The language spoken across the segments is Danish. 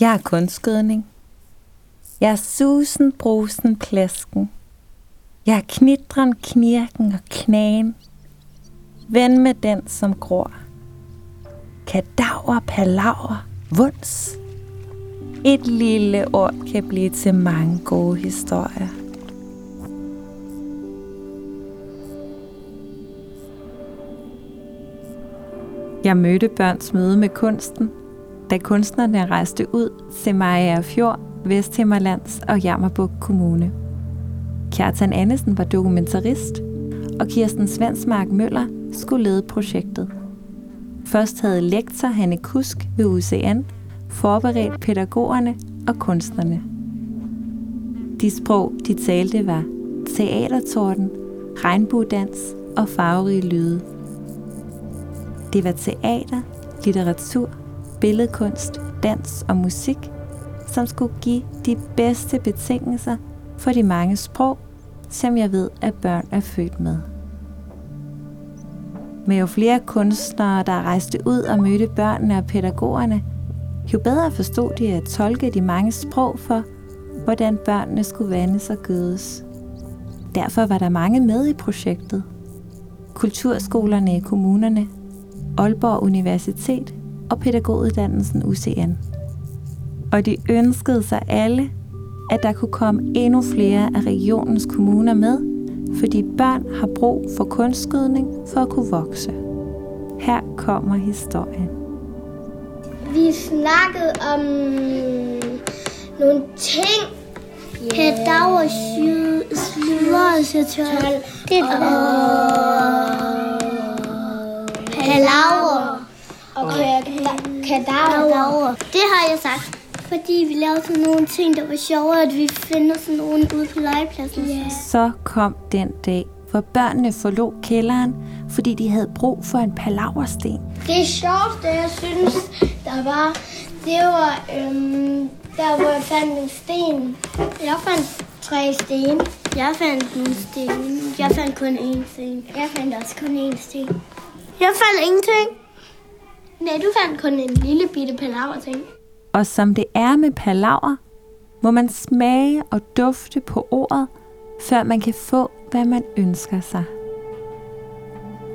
Jeg er kunstgødning. Jeg er susen, brusen, plasken. Jeg er knitren, knirken og knagen. Ven med den, som gror. Kadaver, palaver, vuns. Et lille ord kan blive til mange gode historier. Jeg mødte børns møde med kunsten, da kunstnerne rejste ud til Maja Fjord, Vesthimmerlands og Jammerbuk Kommune. Kjartan Andersen var dokumentarist, og Kirsten Svensmark Møller skulle lede projektet. Først havde lektor Hanne Kusk ved UCN forberedt pædagogerne og kunstnerne. De sprog, de talte, var teatertorden, regnbuedans og farverige lyde. Det var teater, litteratur, billedkunst, dans og musik, som skulle give de bedste betingelser for de mange sprog, som jeg ved, at børn er født med. Med jo flere kunstnere, der rejste ud og mødte børnene og pædagogerne, jo bedre forstod de at tolke de mange sprog for, hvordan børnene skulle vandes og gødes. Derfor var der mange med i projektet. Kulturskolerne i kommunerne, Aalborg Universitet og pædagoguddannelsen UCN. Og de ønskede sig alle, at der kunne komme endnu flere af regionens kommuner med, fordi børn har brug for kunstskydning for at kunne vokse. Her kommer historien. Vi snakkede om nogle ting. Yeah. Kadaver, slyder, satol. Det er Palaver. Og kadaver. Det har jeg sagt. Fordi vi lavede sådan nogle ting, der var sjovere, at vi finder sådan nogle ude på legepladsen. Yeah. Så kom den dag, hvor børnene forlod kælderen, fordi de havde brug for en palaversten. Det sjoveste, jeg synes, der var, det var øhm, der, hvor jeg fandt en sten. Jeg fandt tre sten. Jeg fandt en sten. Jeg fandt kun én sten. Jeg fandt også kun én sten. Jeg fandt ingenting. Nej, du fandt kun en lille bitte palaver ting. Og som det er med palaver, må man smage og dufte på ordet, før man kan få, hvad man ønsker sig.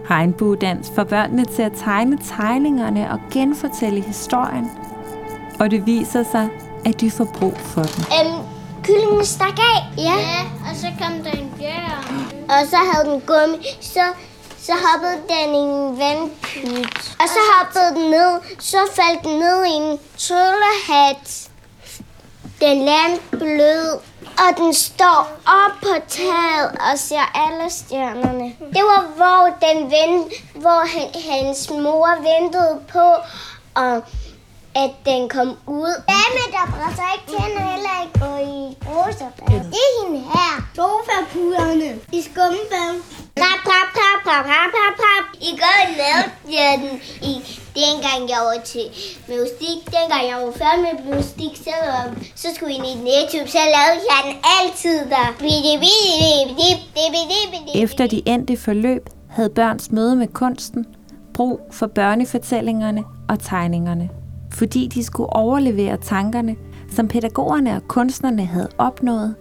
Regnbuedans får børnene til at tegne tegningerne og genfortælle historien. Og det viser sig, at de får brug for den. Øhm, kyllingen stak af. Ja. ja, og så kom der en bjørn. Og så havde den gummi. Så, så hoppede den i en vandpyt. Og så hoppede den ned. Så faldt den ned i en tryllehat. Den landede blød. Og den står op på taget og ser alle stjernerne. Det var, hvor, den vent, hvor han, hans mor ventede på, og at den kom ud. Dame, der brænder ikke tænder heller ikke gå i roserbad. Det er hende her. Sofapuderne i skummebad. Prap, prap, prap, prap, prap, prap, prap. I går lavede jeg den i dengang jeg var til musik. Dengang jeg var færdig med musik, så, så skulle jeg ind i YouTube, Så lavede jeg den altid der. Efter de endte forløb, havde børns møde med kunsten brug for børnefortællingerne og tegningerne fordi de skulle overlevere tankerne, som pædagogerne og kunstnerne havde opnået,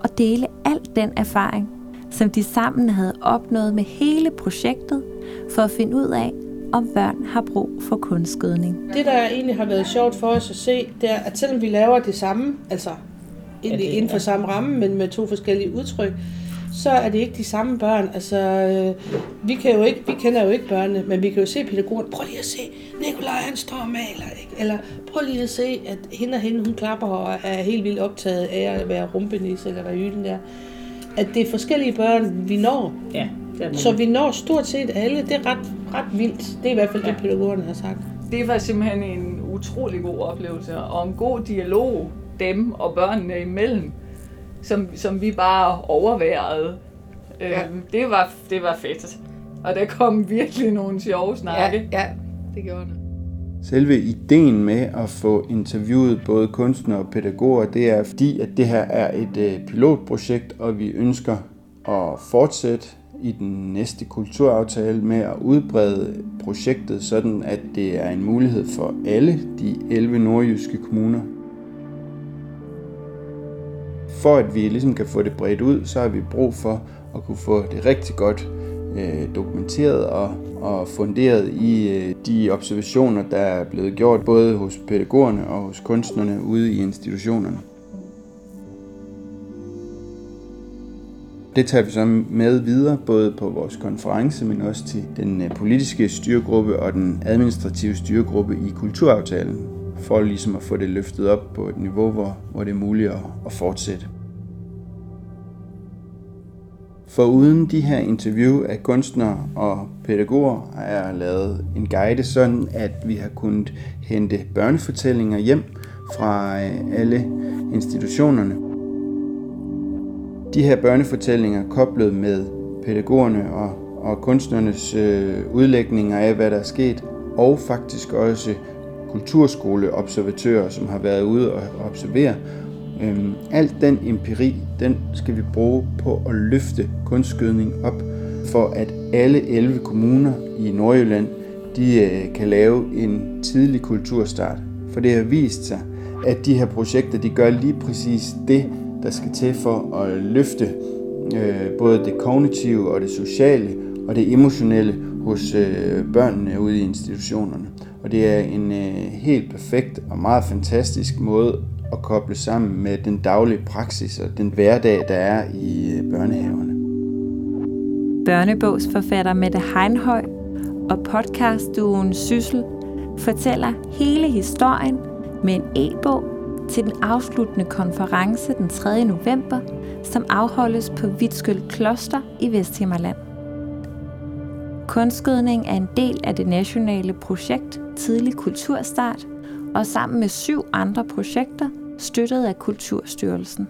og dele al den erfaring, som de sammen havde opnået med hele projektet, for at finde ud af, om børn har brug for kunstskydning. Det, der egentlig har været sjovt for os at se, det er, at selvom vi laver det samme, altså inden for samme ramme, men med to forskellige udtryk, så er det ikke de samme børn. Altså, øh, vi, kan jo ikke, vi kender jo ikke børnene, men vi kan jo se pædagogen. Prøv lige at se, Nikolaj han står og maler. Ikke? Eller prøv lige at se, at hende og hende, hun klapper og er helt vildt optaget af at være rumpenis eller hvad yden der. At det er forskellige børn, vi når. Ja, det så vi når stort set alle. Det er ret, ret vildt. Det er i hvert fald ja. det, pædagogerne har sagt. Det var simpelthen en utrolig god oplevelse, og en god dialog dem og børnene imellem som, som vi bare overværede. Ja. Øhm, det, var, det var fedt. Og der kom virkelig nogle sjove snakke. Ja, ja det gjorde det. Selve ideen med at få interviewet både kunstnere og pædagoger, det er fordi, at det her er et øh, pilotprojekt, og vi ønsker at fortsætte i den næste kulturaftale med at udbrede projektet sådan, at det er en mulighed for alle de 11 nordjyske kommuner. For at vi ligesom kan få det bredt ud, så har vi brug for at kunne få det rigtig godt øh, dokumenteret og, og funderet i øh, de observationer, der er blevet gjort både hos pædagogerne og hos kunstnerne ude i institutionerne. Det tager vi så med videre, både på vores konference, men også til den øh, politiske styregruppe og den administrative styregruppe i kulturaftalen, for ligesom at få det løftet op på et niveau, hvor, hvor det er muligt at, at fortsætte. For uden de her interview af kunstnere og pædagoger er jeg lavet en guide sådan, at vi har kunnet hente børnefortællinger hjem fra øh, alle institutionerne. De her børnefortællinger koblet med pædagogerne og, og kunstnernes øh, udlægninger af, hvad der er sket, og faktisk også kulturskoleobservatører, som har været ude og observere. Øhm, alt den empiri, den skal vi bruge på at løfte kunstgødning op, for at alle 11 kommuner i Nordjylland, de øh, kan lave en tidlig kulturstart. For det har vist sig, at de her projekter, de gør lige præcis det, der skal til for at løfte øh, både det kognitive og det sociale og det emotionelle hos øh, børnene ude i institutionerne. Og det er en øh, helt perfekt og meget fantastisk måde at koble sammen med den daglige praksis og den hverdag, der er i børnehaverne. Børnebogsforfatter Mette Heinhøj og podcastduen Syssel fortæller hele historien med en e-bog til den afsluttende konference den 3. november, som afholdes på Vitskøl Kloster i Vesthimmerland. Kunstskydning er en del af det nationale projekt Tidlig Kulturstart, og sammen med syv andre projekter støttet af Kulturstyrelsen.